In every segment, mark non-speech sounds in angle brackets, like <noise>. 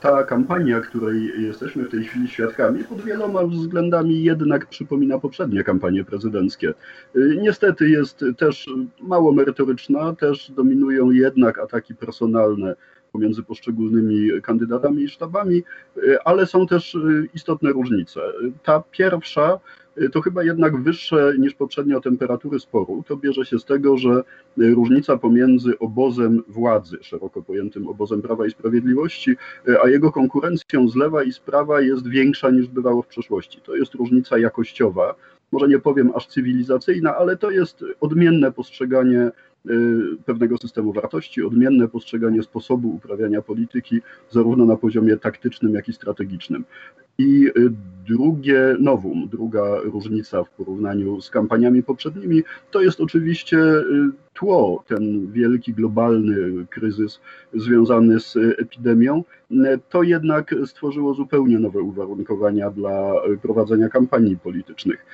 ta kampania, której jesteśmy w tej chwili świadkami, pod wieloma względami jednak przypomina poprzednie kampanie prezydenckie. Niestety jest też mało merytoryczna, też dominują jednak ataki personalne pomiędzy poszczególnymi kandydatami i sztabami, ale są też istotne różnice. Ta pierwsza to chyba jednak wyższe niż poprzednio temperatury sporu. To bierze się z tego, że różnica pomiędzy obozem władzy, szeroko pojętym obozem Prawa i Sprawiedliwości, a jego konkurencją z lewa i z prawa jest większa niż bywało w przeszłości. To jest różnica jakościowa, może nie powiem aż cywilizacyjna, ale to jest odmienne postrzeganie Y, pewnego systemu wartości, odmienne postrzeganie sposobu uprawiania polityki, zarówno na poziomie taktycznym, jak i strategicznym. I y, drugie nowum, druga różnica w porównaniu z kampaniami poprzednimi, to jest oczywiście y, tło, ten wielki globalny kryzys związany z epidemią. To jednak stworzyło zupełnie nowe uwarunkowania dla prowadzenia kampanii politycznych.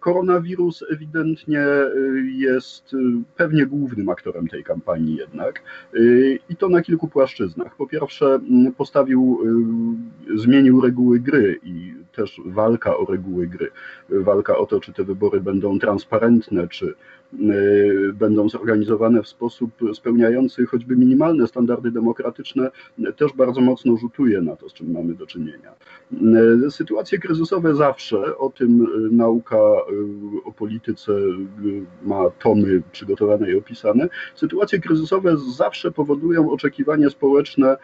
Koronawirus ewidentnie jest pewnie głównym aktorem tej kampanii jednak i to na kilku płaszczyznach. Po pierwsze postawił, zmienił reguły gry i też walka o reguły gry, walka o to, czy te wybory będą transparentne, czy Y, będą zorganizowane w sposób spełniający choćby minimalne standardy demokratyczne, też bardzo mocno rzutuje na to, z czym mamy do czynienia. Y, sytuacje kryzysowe zawsze, o tym nauka y, o polityce ma tomy przygotowane i opisane, sytuacje kryzysowe zawsze powodują oczekiwania społeczne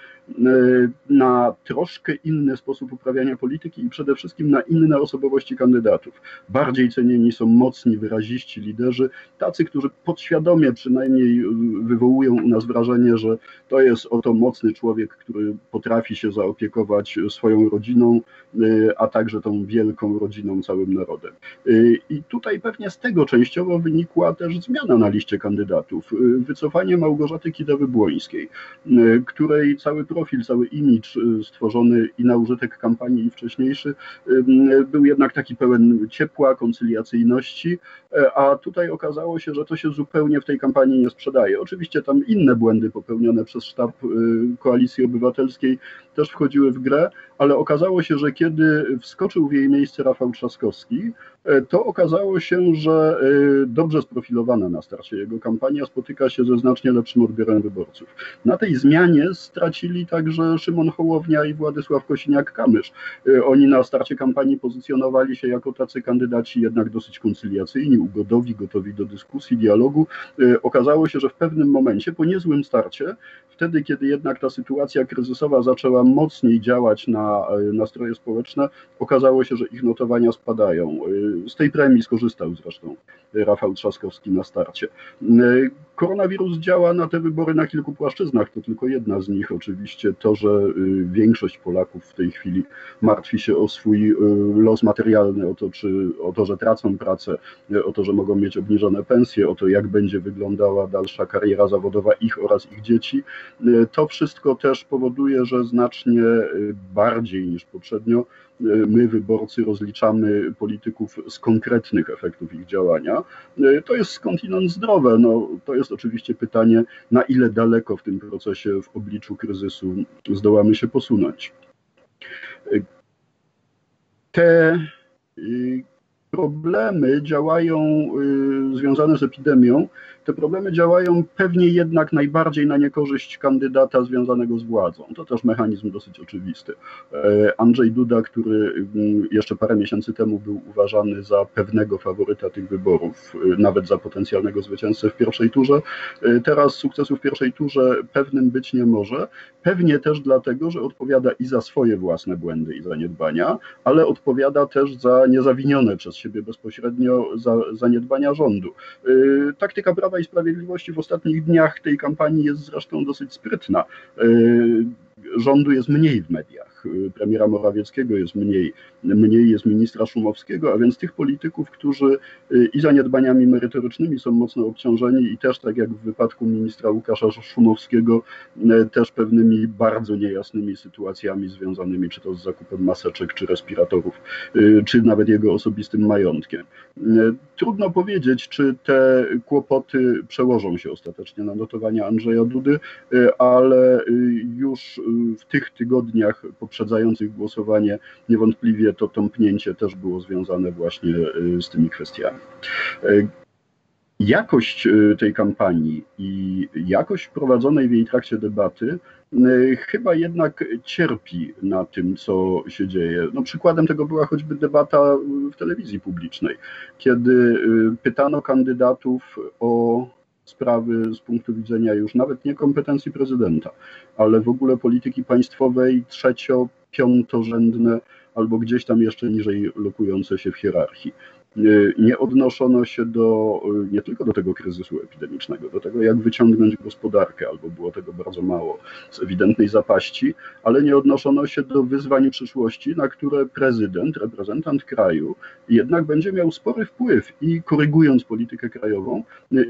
na troszkę inny sposób uprawiania polityki i przede wszystkim na inne osobowości kandydatów. Bardziej cenieni są mocni, wyraziści liderzy, tacy, którzy podświadomie przynajmniej y, wywołują u nas wrażenie, że to jest oto mocny człowiek, który potrafi się zaopiekować swoją rodziną, y, a także tą wielką rodziną, całym narodem. Y, I tutaj pewnie z tego częściowo wynikła też zmiana na liście kandydatów. Wycofanie Małgorzaty Kidawy-Błońskiej, której cały profil, cały imidż stworzony i na użytek kampanii i wcześniejszy był jednak taki pełen ciepła, koncyliacyjności, a tutaj okazało okazało się, że to się zupełnie w tej kampanii nie sprzedaje. Oczywiście tam inne błędy popełnione przez sztab y, Koalicji Obywatelskiej też wchodziły w grę, ale okazało się, że kiedy wskoczył w jej miejsce Rafał Trzaskowski, e, to okazało się, że e, dobrze sprofilowana na starcie jego kampania spotyka się ze znacznie lepszym odbiorem wyborców. Na tej zmianie stracili także Szymon Hołownia i Władysław Kosiniak-Kamysz. E, oni na starcie kampanii pozycjonowali się jako tacy kandydaci jednak dosyć koncyliacyjni, ugodowi, gotowi do dyskusji, dialogu. Okazało się, że w pewnym momencie, po niezłym starcie, wtedy kiedy jednak ta sytuacja kryzysowa zaczęła mocniej działać na nastroje społeczne, okazało się, że ich notowania spadają. Z tej premii skorzystał zresztą Rafał Trzaskowski na starcie. Koronawirus działa na te wybory na kilku płaszczyznach, to tylko jedna z nich oczywiście to, że większość Polaków w tej chwili martwi się o swój los materialny, o to, czy, o to, że tracą pracę, o to, że mogą mieć obniżone pensje, o to, jak będzie wyglądała dalsza kariera zawodowa ich oraz ich dzieci. To wszystko też powoduje, że znacznie bardziej niż poprzednio my, wyborcy, rozliczamy polityków z konkretnych efektów ich działania. To jest skądinąd zdrowe. No, to jest oczywiście pytanie, na ile daleko w tym procesie, w obliczu kryzysu zdołamy się posunąć. Te y, problemy działają y, związane z epidemią, te problemy działają pewnie jednak najbardziej na niekorzyść kandydata związanego z władzą. To też mechanizm dosyć oczywisty. E, Andrzej Duda, który mm, jeszcze parę miesięcy temu był uważany za pewnego faworyta tych wyborów, e, nawet za potencjalnego zwycięzcę w pierwszej turze, e, teraz sukcesu w pierwszej turze pewnym być nie może. Pewnie też dlatego, że odpowiada i za swoje własne błędy i zaniedbania, ale odpowiada też za niezawinione przez siebie bezpośrednio zaniedbania rządu. Taktyka Prawa i Sprawiedliwości w ostatnich dniach tej kampanii jest zresztą dosyć sprytna. E, rządu jest mniej w mediach debatach premiera Morawieckiego jest mniej, mniej jest ministra Szumowskiego, a więc tych polityków, którzy i zaniedbaniami merytorycznymi są mocno obciążeni i też tak jak w wypadku ministra Łukasza Szumowskiego, też pewnymi bardzo niejasnymi sytuacjami związanymi czy to z zakupem maseczek, czy respiratorów, czy nawet jego osobistym majątkiem. Trudno powiedzieć, czy te kłopoty przełożą się ostatecznie na notowania Andrzeja Dudy, ale już w tych tygodniach poprzedzających głosowanie niewątpliwie to tąpnięcie też było związane właśnie z tymi kwestiami. Jakość tej kampanii i jakość prowadzonej w jej trakcie debaty chyba jednak cierpi na tym, co się dzieje. No, przykładem tego była choćby debata w telewizji publicznej, kiedy pytano kandydatów o sprawy z punktu widzenia już nawet nie kompetencji prezydenta, ale w ogóle polityki państwowej trzecio, piątorzędne albo gdzieś tam jeszcze niżej lokujące się w hierarchii. Nie odnoszono się do, nie tylko do tego kryzysu epidemicznego, do tego, jak wyciągnąć gospodarkę, albo było tego bardzo mało z ewidentnej zapaści, ale nie odnoszono się do wyzwań przyszłości, na które prezydent, reprezentant kraju jednak będzie miał spory wpływ i korygując politykę krajową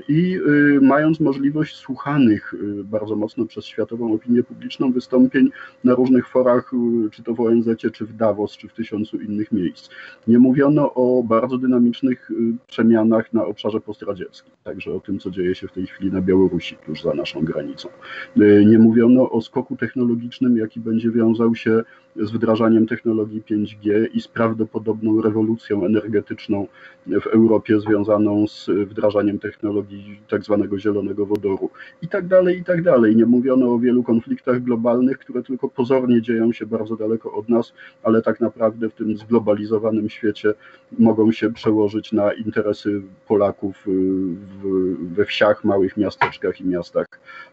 i mając możliwość słuchanych bardzo mocno przez światową opinię publiczną wystąpień na różnych forach, czy to w ONZ, czy w Davos, czy w tysiącu innych miejsc. Nie mówiono o bardzo dynamicznych y, przemianach na obszarze postradzieckim, także o tym, co dzieje się w tej chwili na Białorusi, tuż za naszą granicą. Y, nie mówiono o skoku technologicznym, jaki będzie wiązał się z wdrażaniem technologii 5G i z prawdopodobną rewolucją energetyczną w Europie związaną z wdrażaniem technologii tak zwanego zielonego wodoru i tak dalej, i tak dalej. Nie mówiono o wielu konfliktach globalnych, które tylko pozornie dzieją się bardzo daleko od nas, ale tak naprawdę w tym zglobalizowanym świecie mogą się przełożyć na interesy Polaków y, we wsiach, małych miasteczkach i miastach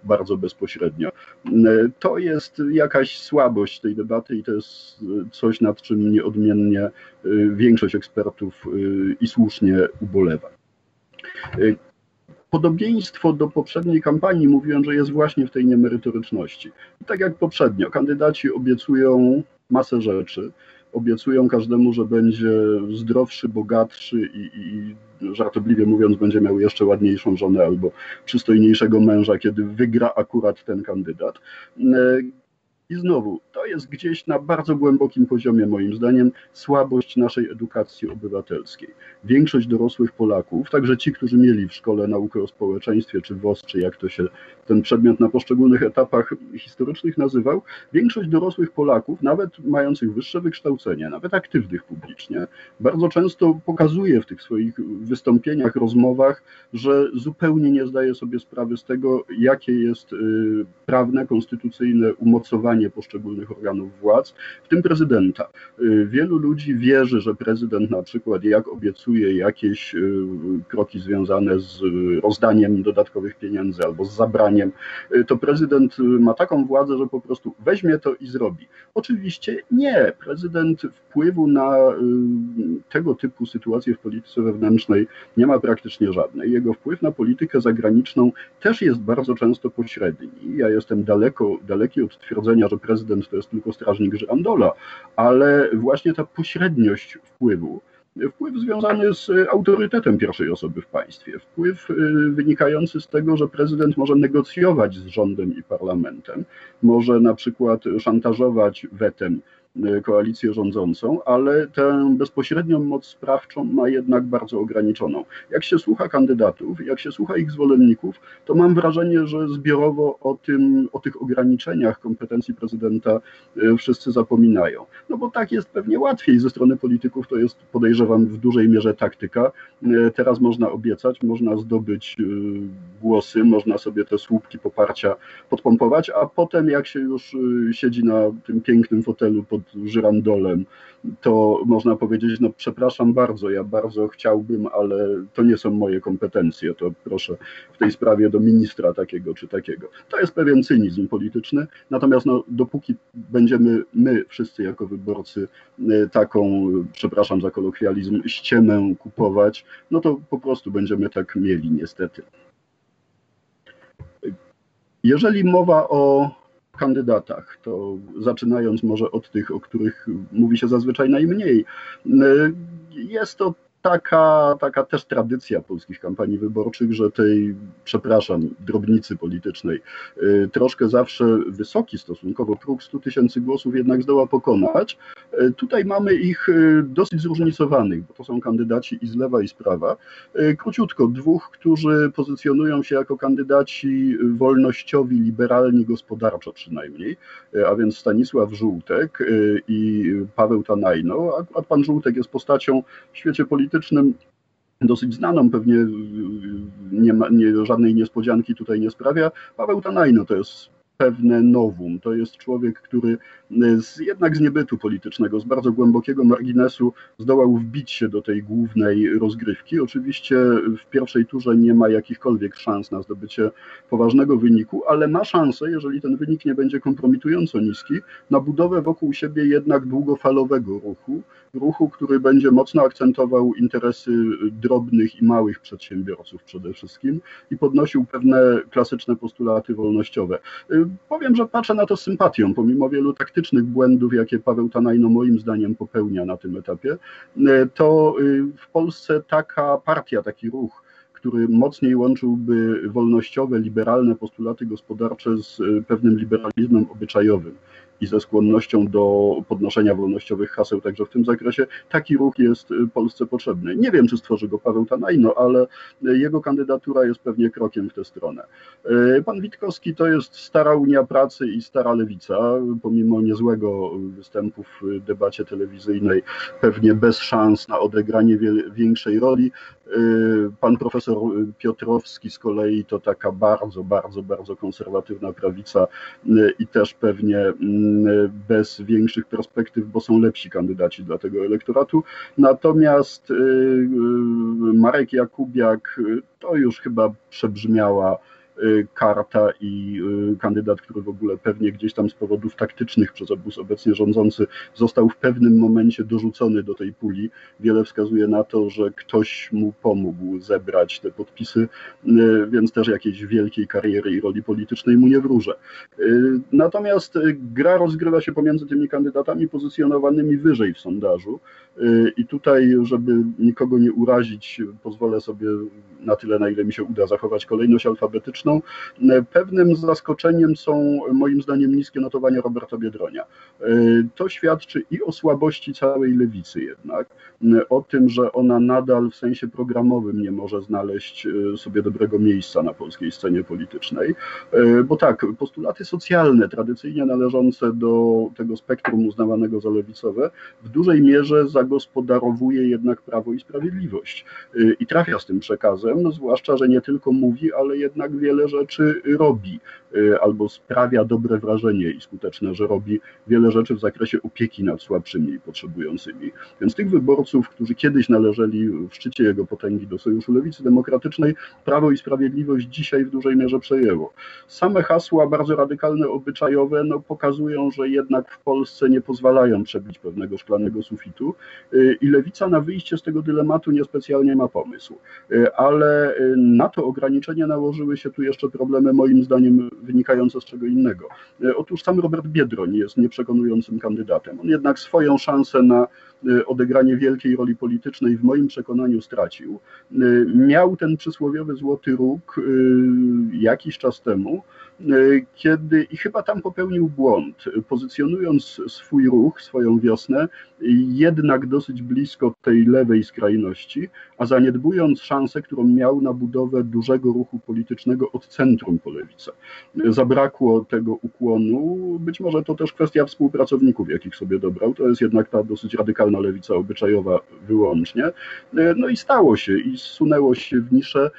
bardzo bezpośrednio. Y, to jest jakaś słabość tej debaty i to jest coś, nad czym nieodmiennie y, większość ekspertów i słusznie ubolewa. Podobieństwo do poprzedniej kampanii mówiłem, że jest właśnie w tej niemerytoryczności. tak jak poprzednio, kandydaci obiecują masę rzeczy, obiecują każdemu, że będzie zdrowszy, bogatszy i, i żartobliwie mówiąc, będzie miał jeszcze ładniejszą żonę albo przystojniejszego męża, kiedy wygra akurat ten kandydat. I znowu, to jest gdzieś na bardzo głębokim poziomie, moim zdaniem, słabość naszej edukacji obywatelskiej. Większość dorosłych Polaków, także ci, którzy mieli w szkole naukę o społeczeństwie, czy WOS, czy jak to się ten przedmiot na poszczególnych etapach historycznych nazywał, większość dorosłych Polaków, nawet mających wyższe wykształcenie, nawet aktywnych publicznie, bardzo często pokazuje w tych swoich wystąpieniach, rozmowach, że zupełnie nie zdaje sobie sprawy z tego, jakie jest y, prawne, konstytucyjne umocowanie poszczególnych organów władz, w tym prezydenta. Y, wielu ludzi wierzy, że prezydent na przykład jak obiecuje jakieś y, kroki związane z rozdaniem dodatkowych pieniędzy albo z zabraniem, y, to prezydent ma taką władzę, że po prostu weźmie to i zrobi. Oczywiście nie. Prezydent wpływu na tego typu sytuacje w polityce wewnętrznej nie ma praktycznie żadnej. Jego wpływ na politykę zagraniczną też jest bardzo często pośredni. Ja jestem daleko, daleki od twierdzenia, że prezydent to jest tylko strażnik Żyrandola, ale właśnie ta pośredniość wpływu, wpływ związany z autorytetem pierwszej osoby w państwie, wpływ y, wynikający z tego, że prezydent może negocjować z rządem i parlamentem, może na przykład szantażować wetem koalicję rządzącą, ale tę bezpośrednią moc sprawczą ma jednak bardzo ograniczoną. Jak się słucha kandydatów, jak się słucha ich zwolenników, to mam wrażenie, że zbiorowo o, tym, o tych ograniczeniach kompetencji prezydenta y, wszyscy zapominają. No bo tak jest pewnie łatwiej ze strony polityków, to jest podejrzewam w dużej mierze taktyka. Y, teraz można obiecać, można zdobyć głosy, można sobie te słupki poparcia podpompować, a potem jak się już siedzi na tym pięknym fotelu pod żyrandolem, to można powiedzieć, no przepraszam bardzo, ja bardzo chciałbym, ale to nie są moje kompetencje, to proszę w tej sprawie do ministra takiego czy takiego. To jest pewien cynizm polityczny, natomiast no, dopóki będziemy my wszyscy jako wyborcy e, taką, przepraszam za kolokwializm, ściemę kupować, no to po prostu będziemy tak mieli niestety. Jeżeli mowa o kandydatach, to zaczynając może od tych, o których mówi się zazwyczaj najmniej, jest to taka, taka też tradycja polskich kampanii wyborczych, że tej, przepraszam, drobnicy politycznej y, troszkę zawsze wysoki stosunkowo próg 100 tysięcy głosów jednak zdoła pokonać. Y, tutaj mamy ich y, dosyć zróżnicowanych, bo to są kandydaci i z lewa i z prawa. Króciutko, dwóch, którzy pozycjonują się jako kandydaci wolnościowi, liberalni gospodarczo przynajmniej, a więc Stanisław Żółtek i Paweł Tanajno. A pan Żółtek jest postacią w świecie politycznym politycznym dosyć znaną, pewnie nie, ma, nie żadnej niespodzianki tutaj nie sprawia. Paweł Tanajno to jest pewne nowum. To jest człowiek, który z, jednak z niebytu politycznego, z bardzo głębokiego marginesu zdołał wbić się do tej głównej rozgrywki. Oczywiście w pierwszej turze nie ma jakichkolwiek szans na zdobycie poważnego wyniku, ale ma szansę, jeżeli ten wynik nie będzie kompromitująco niski, na budowę wokół siebie jednak długofalowego ruchu, ruchu, który będzie mocno akcentował interesy drobnych i małych przedsiębiorców przede wszystkim i podnosił pewne klasyczne postulaty wolnościowe. Powiem, że patrzę na to z sympatią, pomimo wielu taktycznych błędów, jakie Paweł Tanajno moim zdaniem popełnia na tym etapie, to w Polsce taka partia, taki ruch, który mocniej łączyłby wolnościowe, liberalne postulaty gospodarcze z pewnym liberalizmem obyczajowym i ze skłonnością do podnoszenia wolnościowych haseł także w tym zakresie, taki ruch jest Polsce potrzebny. Nie wiem, czy stworzy go Paweł Tanajno, ale jego kandydatura jest pewnie krokiem w tę stronę. Pan Witkowski to jest stara Unia Pracy i stara Lewica, pomimo niezłego występu w debacie telewizyjnej, pewnie bez szans na odegranie większej roli. Pan profesor Piotrowski z kolei to taka bardzo, bardzo, bardzo konserwatywna prawica i też pewnie bez większych perspektyw, bo są lepsi kandydaci dla tego elektoratu. Natomiast y, y, Marek Jakubiak to już chyba przebrzmiała karta i y, kandydat, który w ogóle pewnie gdzieś tam z powodów taktycznych przez obóz obecnie rządzący został w pewnym momencie dorzucony do tej puli. Wiele wskazuje na to, że ktoś mu pomógł zebrać te podpisy, y, więc też jakiejś wielkiej kariery i roli politycznej mu nie wróżę. Natomiast gra rozgrywa się pomiędzy tymi kandydatami pozycjonowanymi wyżej w sondażu i tutaj, żeby nikogo nie urazić, pozwolę sobie na tyle, na ile mi się uda zachować kolejność alfabetyczną, Pewnym zaskoczeniem są moim zdaniem niskie notowania Roberta Biedronia. To świadczy i o słabości całej lewicy jednak, o tym, że ona nadal w sensie programowym nie może znaleźć e, sobie dobrego miejsca na polskiej scenie politycznej. E, bo tak, postulaty socjalne, tradycyjnie należące do tego spektrum uznawanego za lewicowe, w dużej mierze zagospodarowuje jednak Prawo i Sprawiedliwość. E, I trafia z tym przekazem, no zwłaszcza, że nie tylko mówi, ale jednak wiele wiele rzeczy robi, albo sprawia dobre wrażenie i skuteczne, że robi wiele rzeczy w zakresie opieki nad słabszymi i potrzebującymi. Więc tych wyborców, którzy kiedyś należeli w szczycie jego potęgi do Sojuszu Lewicy Demokratycznej, Prawo i Sprawiedliwość dzisiaj w dużej mierze przejęło. Same hasła bardzo radykalne, obyczajowe, no, pokazują, że jednak w Polsce nie pozwalają przebić pewnego szklanego sufitu y, i Lewica na wyjście z tego dylematu niespecjalnie ma pomysł. Y, ale na to ograniczenia nałożyły się tu jeszcze problemy moim zdaniem wynikające z czego innego. E, otóż sam Robert Biedroń jest nieprzekonującym kandydatem. On jednak swoją szansę na e, odegranie wielkiej roli politycznej w moim przekonaniu stracił. E, miał ten przysłowiowy złoty róg jakiś czas temu, kiedy i chyba tam popełnił błąd, pozycjonując swój ruch, swoją wiosnę, jednak dosyć blisko tej lewej skrajności, a zaniedbując szansę, którą miał na budowę dużego ruchu politycznego od centrum po lewicę. Zabrakło tego ukłonu, być może to też kwestia współpracowników, jakich sobie dobrał, to jest jednak ta dosyć radykalna lewica obyczajowa wyłącznie. No i stało się i zsunęło się w niszę,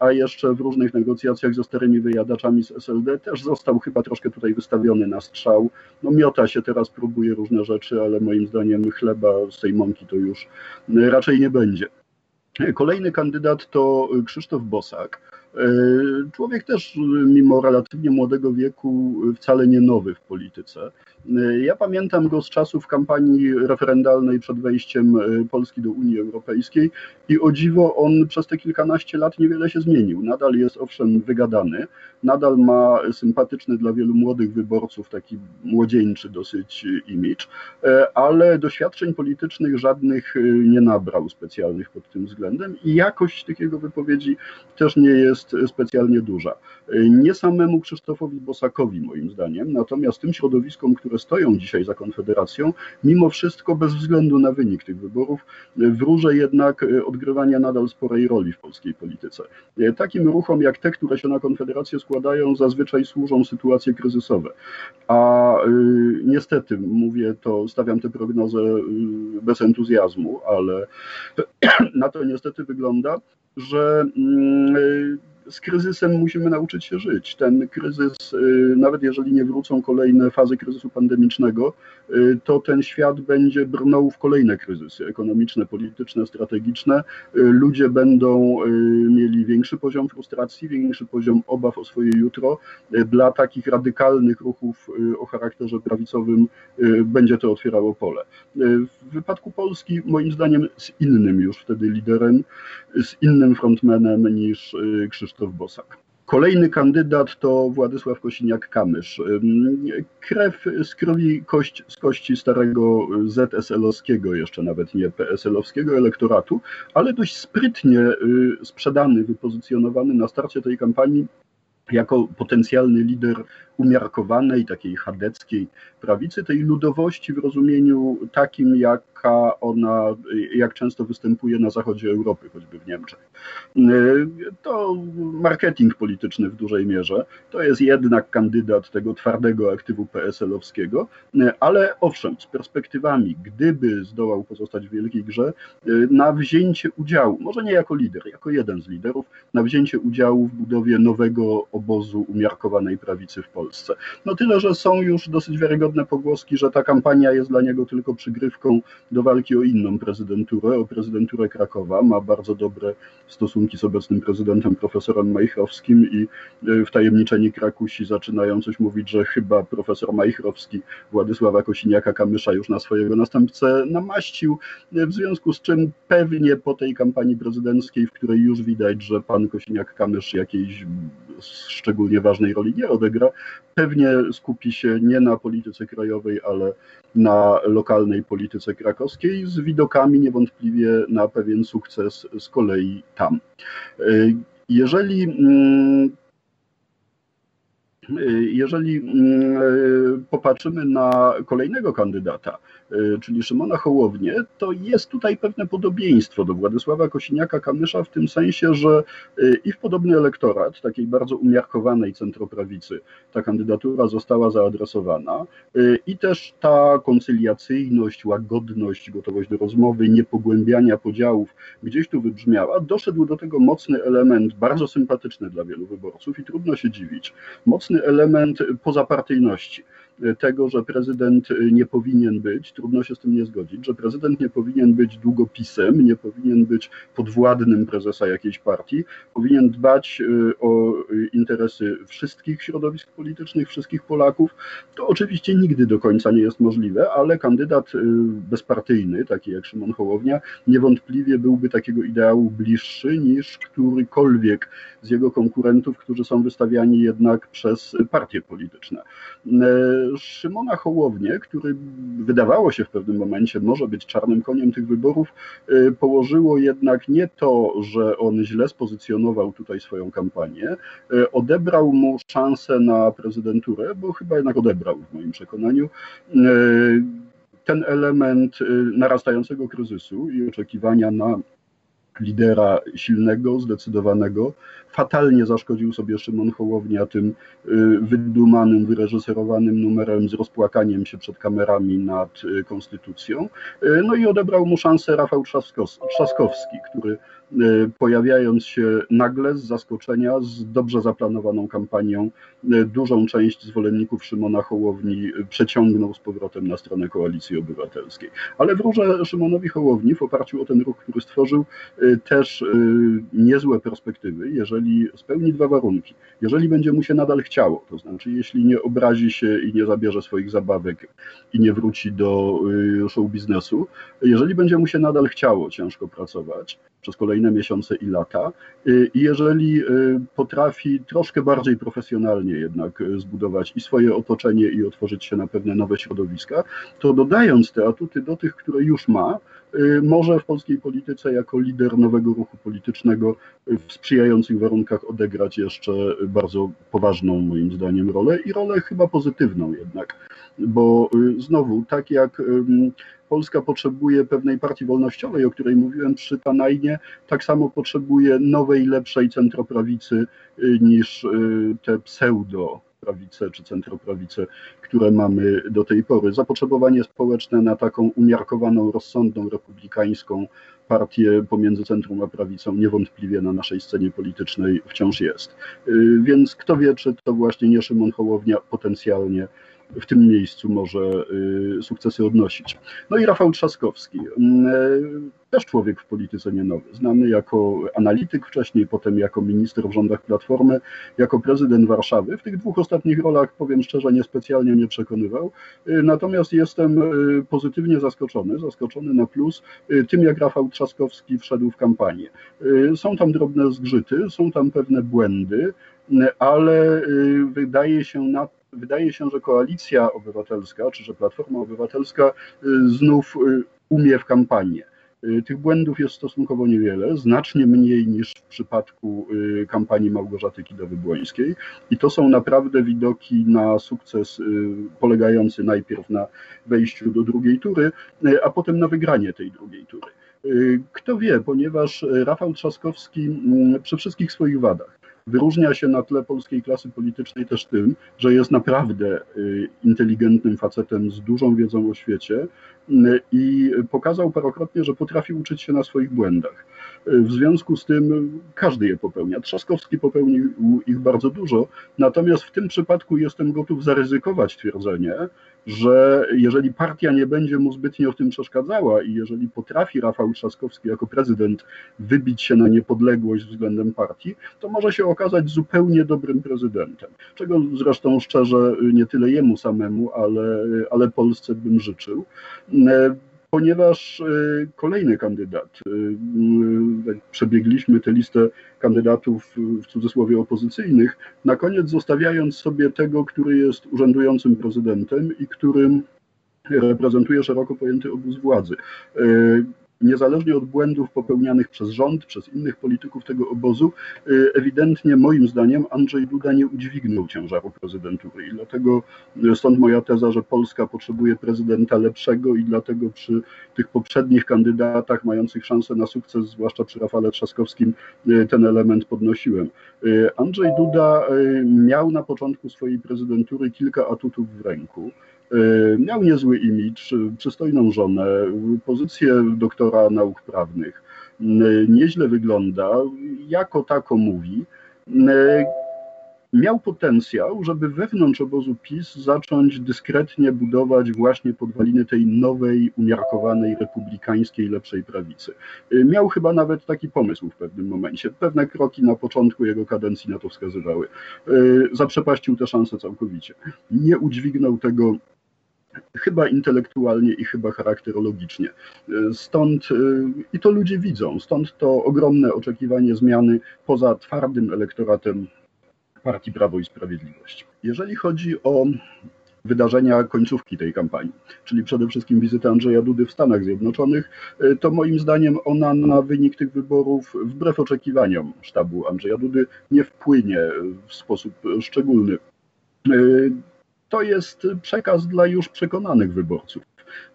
a jeszcze w różnych negocjacjach ze starymi wyjadaczami z SLD też został chyba troszkę tutaj wystawiony na strzał. No miota się teraz, próbuje różne rzeczy, ale moim zdaniem chleba z tej mąki to już raczej nie będzie. Kolejny kandydat to Krzysztof Bosak. Człowiek też, mimo relatywnie młodego wieku, wcale nie nowy w polityce. Ja pamiętam go z czasów kampanii referendalnej przed wejściem Polski do Unii Europejskiej i o dziwo on przez te kilkanaście lat niewiele się zmienił. Nadal jest owszem wygadany, nadal ma sympatyczny dla wielu młodych wyborców taki młodzieńczy dosyć imidż, ale doświadczeń politycznych żadnych nie nabrał specjalnych pod tym względem i jakość tych jego wypowiedzi też nie jest specjalnie duża. Nie samemu Krzysztofowi Bosakowi moim zdaniem, natomiast tym środowiskom, które stoją dzisiaj za Konfederacją, mimo wszystko bez względu na wynik tych wyborów, wróżę jednak odgrywania nadal sporej roli w polskiej polityce. Takim ruchom jak te, które się na Konfederację składają, zazwyczaj służą sytuacje kryzysowe. A y, niestety, mówię to, stawiam tę prognozę y, bez entuzjazmu, ale <clears throat> na to niestety wygląda, że y, z kryzysem musimy nauczyć się żyć. Ten kryzys, y, nawet jeżeli nie wrócą kolejne fazy kryzysu pandemicznego, y, to ten świat będzie brnął w kolejne kryzysy ekonomiczne, polityczne, strategiczne. Y, ludzie będą mieli większy poziom frustracji, większy poziom obaw o swoje jutro. Dla takich radykalnych ruchów o charakterze prawicowym będzie to otwierało pole. W wypadku Polski, moim zdaniem, z innym już wtedy liderem, z innym frontmanem niż Krzysztof Krzysztof Bosak. Kolejny kandydat to Władysław Kosiniak-Kamysz. Krew z krwi, kość z kości starego ZSL-owskiego, jeszcze nawet nie PSL-owskiego elektoratu, ale dość sprytnie y, sprzedany, wypozycjonowany na starcie tej kampanii jako potencjalny lider umiarkowanej, takiej chadeckiej prawicy, tej ludowości w rozumieniu takim, jaka ona, jak często występuje na zachodzie Europy, choćby w Niemczech. To marketing polityczny w dużej mierze. To jest jednak kandydat tego twardego aktywu PSL-owskiego, ale owszem, z perspektywami, gdyby zdołał pozostać w wielkiej grze, na wzięcie udziału, może nie jako lider, jako jeden z liderów, na wzięcie udziału w budowie nowego obozu umiarkowanej prawicy w Polsce. Polsce. No tyle, że są już dosyć wiarygodne pogłoski, że ta kampania jest dla niego tylko przygrywką do walki o inną prezydenturę, o prezydenturę Krakowa. Ma bardzo dobre stosunki z obecnym prezydentem profesorem Majchrowskim i e, wtajemniczeni Krakusi zaczynają coś mówić, że chyba profesor Majchrowski Władysława Kosiniaka-Kamysza już na swojego następcę namaścił, w związku z czym pewnie po tej kampanii prezydenckiej, w której już widać, że pan Kosiniak-Kamysz jakiejś szczególnie ważnej roli nie odegra, pewnie skupi się nie na polityce krajowej, ale na lokalnej polityce krakowskiej, z widokami niewątpliwie na pewien sukces z kolei tam. Jeżeli mm, jeżeli mm, popatrzymy na kolejnego kandydata, Y, czyli Szymona Hołownię, to jest tutaj pewne podobieństwo do Władysława Kosiniaka-Kamysza w tym sensie, że y, i w podobny elektorat, takiej bardzo umiarkowanej centroprawicy, ta kandydatura została zaadresowana y, i też ta koncyliacyjność, łagodność, gotowość do rozmowy, niepogłębiania podziałów gdzieś tu wybrzmiała. Doszedł do tego mocny element, bardzo sympatyczny dla wielu wyborców i trudno się dziwić, mocny element pozapartyjności tego, że prezydent nie powinien być, trudno się z tym nie zgodzić, że prezydent nie powinien być długopisem, nie powinien być podwładnym prezesa jakiejś partii, powinien dbać y, o interesy wszystkich środowisk politycznych, wszystkich Polaków. To oczywiście nigdy do końca nie jest możliwe, ale kandydat y, bezpartyjny, taki jak Szymon Hołownia, niewątpliwie byłby takiego ideału bliższy niż którykolwiek z jego konkurentów, którzy są wystawiani jednak przez partie polityczne. Szymona Hołownię, który wydawało się w pewnym momencie może być czarnym koniem tych wyborów, e, położyło jednak nie to, że on źle spozycjonował tutaj swoją kampanię, e, odebrał mu szansę na prezydenturę, bo chyba jednak odebrał w moim przekonaniu ten element narastającego kryzysu i oczekiwania na lidera silnego, zdecydowanego. Fatalnie zaszkodził sobie Szymon Hołownia tym y, wydumanym, wyreżyserowanym numerem z rozpłakaniem się przed kamerami nad y, konstytucją. Y, no i odebrał mu szansę Rafał Trzaskowski, który pojawiając się nagle z zaskoczenia, z dobrze zaplanowaną kampanią, dużą część zwolenników Szymona Hołowni przeciągnął z powrotem na stronę Koalicji Obywatelskiej. Ale wróżę Szymonowi Hołowni w oparciu o ten ruch, który stworzył, też niezłe perspektywy, jeżeli spełni dwa warunki. Jeżeli będzie mu się nadal chciało, to znaczy jeśli nie obrazi się i nie zabierze swoich zabawek i nie wróci do show biznesu, jeżeli będzie mu się nadal chciało ciężko pracować przez kolejne miesiące i lata. I jeżeli potrafi troszkę bardziej profesjonalnie jednak zbudować i swoje otoczenie i otworzyć się na pewne nowe środowiska, to dodając te atuty do tych, które już ma, y, może w polskiej polityce jako lider nowego ruchu politycznego w sprzyjających warunkach odegrać jeszcze bardzo poważną moim zdaniem rolę i rolę chyba pozytywną jednak, bo y, znowu tak jak Polska potrzebuje pewnej partii wolnościowej, o której mówiłem przy Tanajnie, tak samo potrzebuje nowej, lepszej centroprawicy y, niż te pseudo prawice czy centroprawice, które mamy do tej pory. Zapotrzebowanie społeczne na taką umiarkowaną, rozsądną, republikańską partię pomiędzy centrum a prawicą niewątpliwie na naszej scenie politycznej wciąż jest. Y, więc kto wie, czy to właśnie nie Szymon Hołownia potencjalnie w tym miejscu może y, sukcesy odnosić. No i Rafał Trzaskowski, e, też człowiek w polityce nie nowy, znany jako analityk wcześniej, potem jako minister w rządach Platformy, jako prezydent Warszawy. W tych dwóch ostatnich rolach, powiem szczerze, niespecjalnie mnie przekonywał, y, natomiast jestem y, pozytywnie zaskoczony, zaskoczony na plus tym, jak Rafał Trzaskowski wszedł w kampanię. Są tam drobne zgrzyty, są tam pewne błędy, ale wydaje się na wydaje się, że koalicja obywatelska, czy że Platforma Obywatelska y, znów y, umie w kampanię. Y, tych błędów jest stosunkowo niewiele, znacznie mniej niż w przypadku kampanii Małgorzaty Kidawy-Błońskiej i to są naprawdę widoki na sukces polegający najpierw na wejściu do drugiej tury, a potem na wygranie tej drugiej tury. Kto wie, ponieważ Rafał Trzaskowski mm, przy wszystkich swoich wadach Wyróżnia się na tle polskiej klasy politycznej też tym, że jest naprawdę y, inteligentnym facetem z dużą wiedzą o świecie y, i pokazał parokrotnie, że potrafi uczyć się na swoich błędach. W związku z tym każdy je popełnia. Trzaskowski popełnił ich bardzo dużo, natomiast w tym przypadku jestem gotów zaryzykować twierdzenie, że jeżeli partia nie będzie mu zbytnio w tym przeszkadzała i jeżeli potrafi Rafał Trzaskowski jako prezydent wybić się na niepodległość względem partii, to może się okazać zupełnie dobrym prezydentem. Czego zresztą szczerze nie tyle jemu samemu, ale, ale Polsce bym życzył ponieważ y, kolejny kandydat, y, y, przebiegliśmy tę listę kandydatów w cudzysłowie opozycyjnych, na koniec zostawiając sobie tego, który jest urzędującym prezydentem i którym reprezentuje szeroko pojęty obóz władzy niezależnie od błędów popełnianych przez rząd, przez innych polityków tego obozu, y, ewidentnie moim zdaniem Andrzej Duda nie udźwignął ciężaru prezydentury i dlatego y, stąd moja teza, że Polska potrzebuje prezydenta lepszego i dlatego przy tych poprzednich kandydatach mających szansę na sukces, zwłaszcza przy Rafale Trzaskowskim, y, ten element podnosiłem. Andrzej Duda miał na początku swojej prezydentury kilka atutów w ręku. E, miał niezły imidż, przystojną żonę, pozycję doktora nauk prawnych. Nieźle wygląda, jako tako mówi. Miał potencjał, żeby wewnątrz obozu PiS zacząć dyskretnie budować właśnie podwaliny tej nowej, umiarkowanej, republikańskiej, lepszej prawicy. Miał chyba nawet taki pomysł w pewnym momencie. Pewne kroki na początku jego kadencji na to wskazywały. Zaprzepaścił tę szansę całkowicie. Nie udźwignął tego chyba intelektualnie i chyba charakterologicznie. Stąd, y, i to ludzie widzą, stąd to ogromne oczekiwanie zmiany poza twardym elektoratem partii Prawo i Sprawiedliwość. Jeżeli chodzi o wydarzenia końcówki tej kampanii, czyli przede wszystkim wizyta Andrzeja Dudy w Stanach Zjednoczonych, y, to moim zdaniem ona na wynik tych wyborów, wbrew oczekiwaniom sztabu Andrzeja Dudy, nie wpłynie w sposób szczególny. To jest przekaz dla już przekonanych wyborców.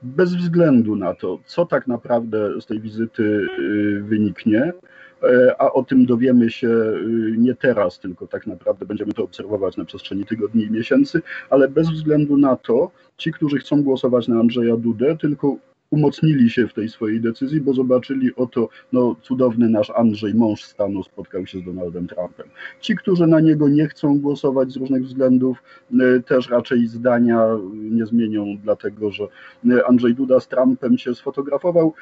Bez względu na to, co tak naprawdę z tej wizyty y, wyniknie, e, a o tym dowiemy się y, nie teraz, tylko tak naprawdę będziemy to obserwować na przestrzeni tygodni i miesięcy, ale bez względu na to, ci, którzy chcą głosować na Andrzeja Dudę, tylko umocnili się w tej swojej decyzji, bo zobaczyli oto, no cudowny nasz Andrzej, mąż stanu, spotkał się z Donaldem Trumpem. Ci, którzy na niego nie chcą głosować z różnych względów, też raczej zdania nie zmienią, dlatego że Andrzej Duda z Trumpem się sfotografował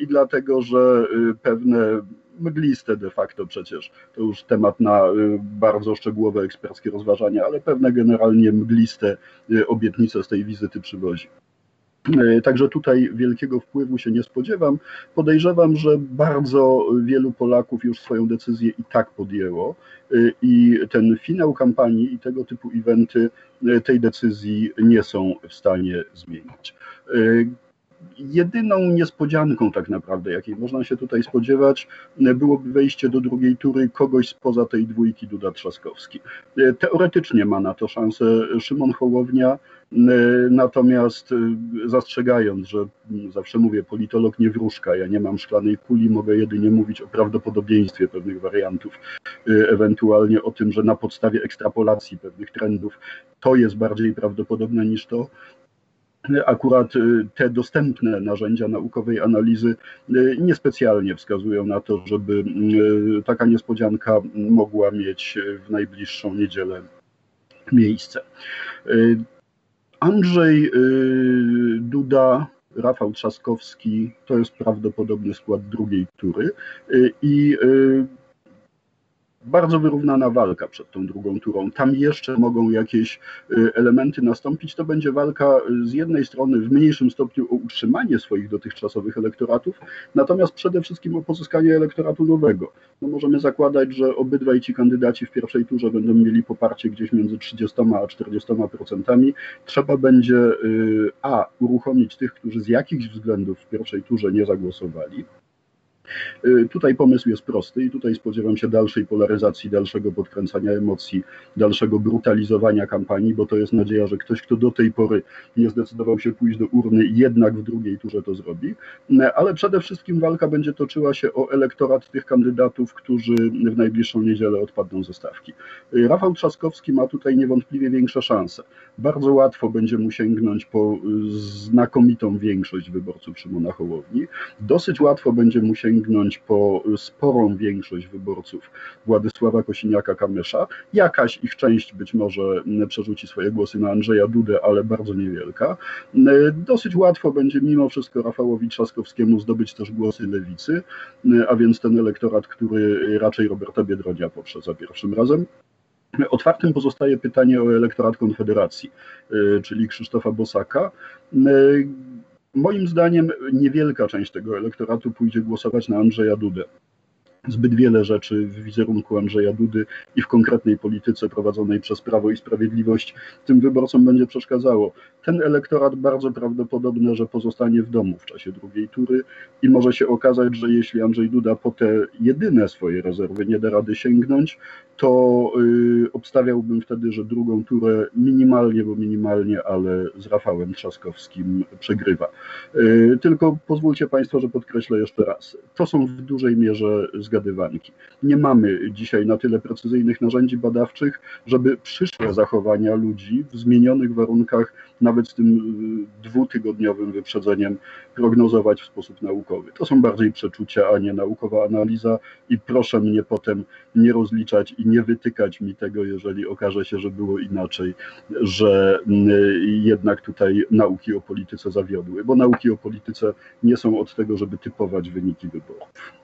i dlatego, że pewne mgliste de facto przecież, to już temat na bardzo szczegółowe eksperckie rozważania, ale pewne generalnie mgliste obietnice z tej wizyty przywozi. E, także tutaj wielkiego wpływu się nie spodziewam. Podejrzewam, że bardzo wielu Polaków już swoją decyzję i tak podjęło e, i ten finał kampanii i tego typu eventy e, tej decyzji nie są w stanie zmienić. Jedyną niespodzianką tak naprawdę, jakiej można się tutaj spodziewać, byłoby wejście do drugiej tury kogoś spoza tej dwójki Duda Trzaskowski. Teoretycznie ma na to szansę Szymon Hołownia, natomiast zastrzegając, że zawsze mówię, politolog nie wróżka, ja nie mam szklanej kuli, mogę jedynie mówić o prawdopodobieństwie pewnych wariantów, ewentualnie o tym, że na podstawie ekstrapolacji pewnych trendów to jest bardziej prawdopodobne niż to, akurat y, te dostępne narzędzia naukowej analizy y, niespecjalnie wskazują na to, żeby y, taka niespodzianka mogła mieć w najbliższą niedzielę miejsce. Andrzej Duda, Rafał Trzaskowski to jest prawdopodobnie skład drugiej tury. I bardzo wyrównana walka przed tą drugą turą. Tam jeszcze mogą jakieś y, elementy nastąpić. To będzie walka y, z jednej strony w mniejszym stopniu o utrzymanie swoich dotychczasowych elektoratów, natomiast przede wszystkim o pozyskanie elektoratu nowego. No możemy zakładać, że obydwaj ci kandydaci w pierwszej turze będą mieli poparcie gdzieś między 30 a 40%. Trzeba będzie y, a uruchomić tych, którzy z jakichś względów w pierwszej turze nie zagłosowali tutaj pomysł jest prosty i tutaj spodziewam się dalszej polaryzacji, dalszego podkręcania emocji, dalszego brutalizowania kampanii, bo to jest nadzieja, że ktoś, kto do tej pory nie zdecydował się pójść do urny, jednak w drugiej turze to zrobi. Y, ale przede wszystkim walka będzie toczyła się o elektorat tych kandydatów, którzy w najbliższą niedzielę odpadną ze stawki. Y, Rafał Trzaskowski ma tutaj niewątpliwie większe szanse. Bardzo łatwo będzie mu sięgnąć po znakomitą większość wyborców Szymona Hołowni. Dosyć łatwo będzie mu sięgnąć sięgnąć po sporą większość wyborców Władysława Kosiniaka-Kamysza. Jakaś ich część być może przerzuci swoje głosy na Andrzeja Dudę, ale bardzo niewielka. Dosyć łatwo będzie mimo wszystko Rafałowi Trzaskowskiemu zdobyć też głosy lewicy, a więc ten elektorat, który raczej Roberta Biedronia poprze za pierwszym razem. Otwartym pozostaje pytanie o elektorat Konfederacji, czyli Krzysztofa Bosaka. Moim zdaniem niewielka część tego elektoratu pójdzie głosować na Andrzeja Dudę zbyt wiele rzeczy w wizerunku Andrzeja Dudy i w konkretnej polityce prowadzonej przez Prawo i Sprawiedliwość tym wyborcom będzie przeszkadzało. Ten elektorat bardzo prawdopodobne, że pozostanie w domu w czasie drugiej tury i może się okazać, że jeśli Andrzej Duda po te jedyne swoje rezerwy nie da rady sięgnąć, to yy, obstawiałbym wtedy, że drugą turę minimalnie, bo minimalnie, ale z Rafałem Trzaskowskim przegrywa. Yy, tylko pozwólcie Państwo, że podkreślę jeszcze raz. To są w dużej mierze zgadywanki. Nie mamy dzisiaj na tyle precyzyjnych narzędzi badawczych, żeby przyszłe zachowania ludzi w zmienionych warunkach, nawet z tym y, dwutygodniowym wyprzedzeniem, prognozować w sposób naukowy. To są bardziej przeczucia, a nie naukowa analiza i proszę mnie potem nie rozliczać i nie wytykać mi tego, jeżeli okaże się, że było inaczej, że y, jednak tutaj nauki o polityce zawiodły, bo nauki o polityce nie są od tego, żeby typować wyniki wyborów.